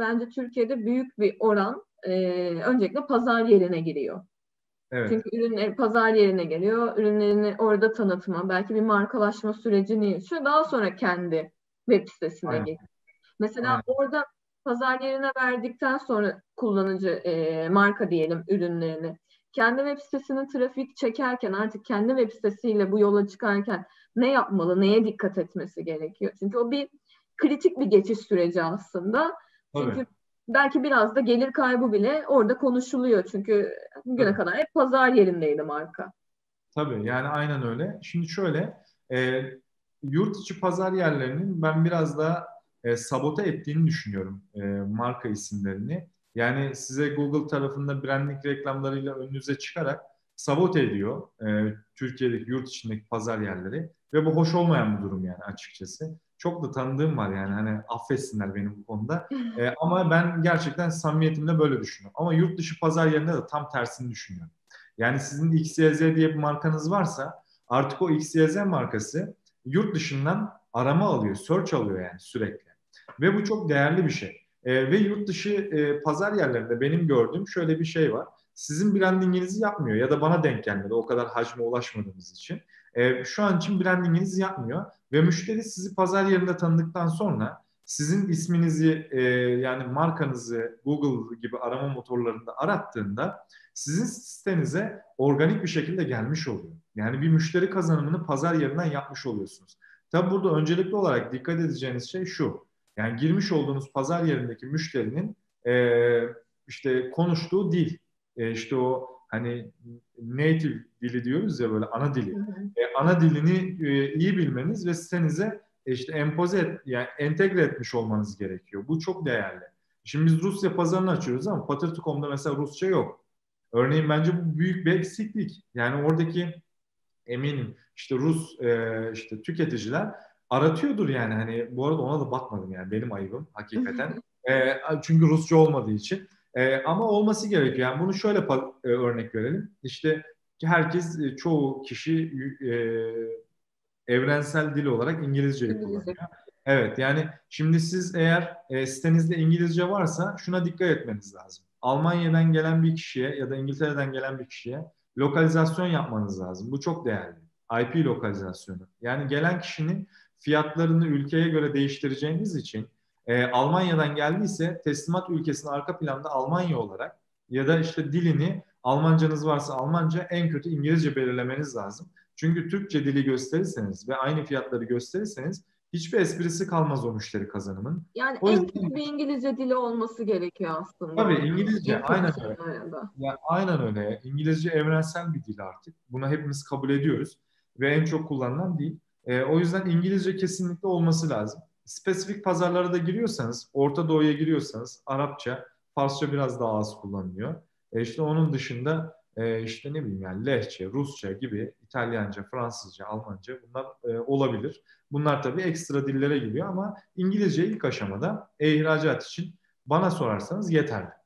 bence Türkiye'de büyük bir oran e, öncelikle pazar yerine giriyor. Evet. Çünkü ürünler pazar yerine geliyor. Ürünlerini orada tanıtma, belki bir markalaşma sürecini yaşıyor. Daha sonra kendi web sitesine geliyor. Mesela Aynen. orada pazar yerine verdikten sonra kullanıcı e, marka diyelim ürünlerini kendi web sitesinin trafik çekerken artık kendi web sitesiyle bu yola çıkarken ne yapmalı, neye dikkat etmesi gerekiyor? Çünkü o bir kritik bir geçiş süreci aslında. Çünkü Tabii. belki biraz da gelir kaybı bile orada konuşuluyor. Çünkü bugüne Tabii. kadar hep pazar yerindeydi marka. Tabii yani aynen öyle. Şimdi şöyle e, yurt içi pazar yerlerinin ben biraz daha e, sabote ettiğini düşünüyorum e, marka isimlerini. Yani size Google tarafında branding reklamlarıyla önünüze çıkarak sabote ediyor e, Türkiye'deki yurt içindeki pazar yerleri ve bu hoş olmayan bir durum yani açıkçası. Çok da tanıdığım var yani hani affetsinler beni bu konuda. E, ama ben gerçekten samimiyetimle böyle düşünüyorum. Ama yurt dışı pazar yerinde de tam tersini düşünüyorum. Yani sizin XYZ diye bir markanız varsa artık o XYZ markası yurt dışından arama alıyor, search alıyor yani sürekli. Ve bu çok değerli bir şey. E, ve yurt dışı e, pazar yerlerinde benim gördüğüm şöyle bir şey var. Sizin brandinginizi yapmıyor ya da bana denk gelmedi o kadar hacme ulaşmadığımız için. E, şu an için brandinginizi yapmıyor ve müşteri sizi pazar yerinde tanıdıktan sonra sizin isminizi e, yani markanızı Google gibi arama motorlarında arattığında sizin sitenize organik bir şekilde gelmiş oluyor. Yani bir müşteri kazanımını pazar yerinden yapmış oluyorsunuz. Tabi burada öncelikli olarak dikkat edeceğiniz şey şu. Yani girmiş olduğunuz pazar yerindeki müşterinin e, işte konuştuğu dil, e, işte o hani native dili diyoruz ya böyle ana dili. E, ana dilini e, iyi bilmeniz ve sitenize e, işte empoze et, yani entegre etmiş olmanız gerekiyor. Bu çok değerli. Şimdi biz Rusya pazarını açıyoruz ama Patırtı.com'da mesela Rusça yok. Örneğin bence bu büyük bir eksiklik. Yani oradaki eminim işte Rus e, işte tüketiciler aratıyordur yani hani bu arada ona da bakmadım yani benim ayıbım hakikaten. e, çünkü Rusça olmadığı için. E, ama olması gerekiyor. Yani bunu şöyle e, örnek verelim. İşte herkes e, çoğu kişi e, evrensel dil olarak İngilizceyi İngilizce. kullanıyor. Evet yani şimdi siz eğer e, sitenizde İngilizce varsa şuna dikkat etmeniz lazım. Almanya'dan gelen bir kişiye ya da İngiltere'den gelen bir kişiye lokalizasyon yapmanız lazım. Bu çok değerli. IP lokalizasyonu. Yani gelen kişinin fiyatlarını ülkeye göre değiştireceğiniz için e, Almanya'dan geldiyse teslimat ülkesinin arka planda Almanya olarak ya da işte dilini Almancanız varsa Almanca en kötü İngilizce belirlemeniz lazım. Çünkü Türkçe dili gösterirseniz ve aynı fiyatları gösterirseniz hiçbir esprisi kalmaz o müşteri kazanımın. Yani o en kötü bir İngilizce dili olması gerekiyor aslında. Tabii İngilizce en aynen öyle. Ya, aynen öyle. İngilizce evrensel bir dil artık. Bunu hepimiz kabul ediyoruz ve en çok kullanılan dil. E, o yüzden İngilizce kesinlikle olması lazım. Spesifik pazarlara da giriyorsanız, Orta Doğu'ya giriyorsanız Arapça, Farsça biraz daha az kullanılıyor. E işte onun dışında e, işte ne bileyim yani Lehçe, Rusça gibi İtalyanca, Fransızca, Almanca bunlar e, olabilir. Bunlar tabii ekstra dillere giriyor ama İngilizce ilk aşamada e-ihracat için bana sorarsanız yeterli.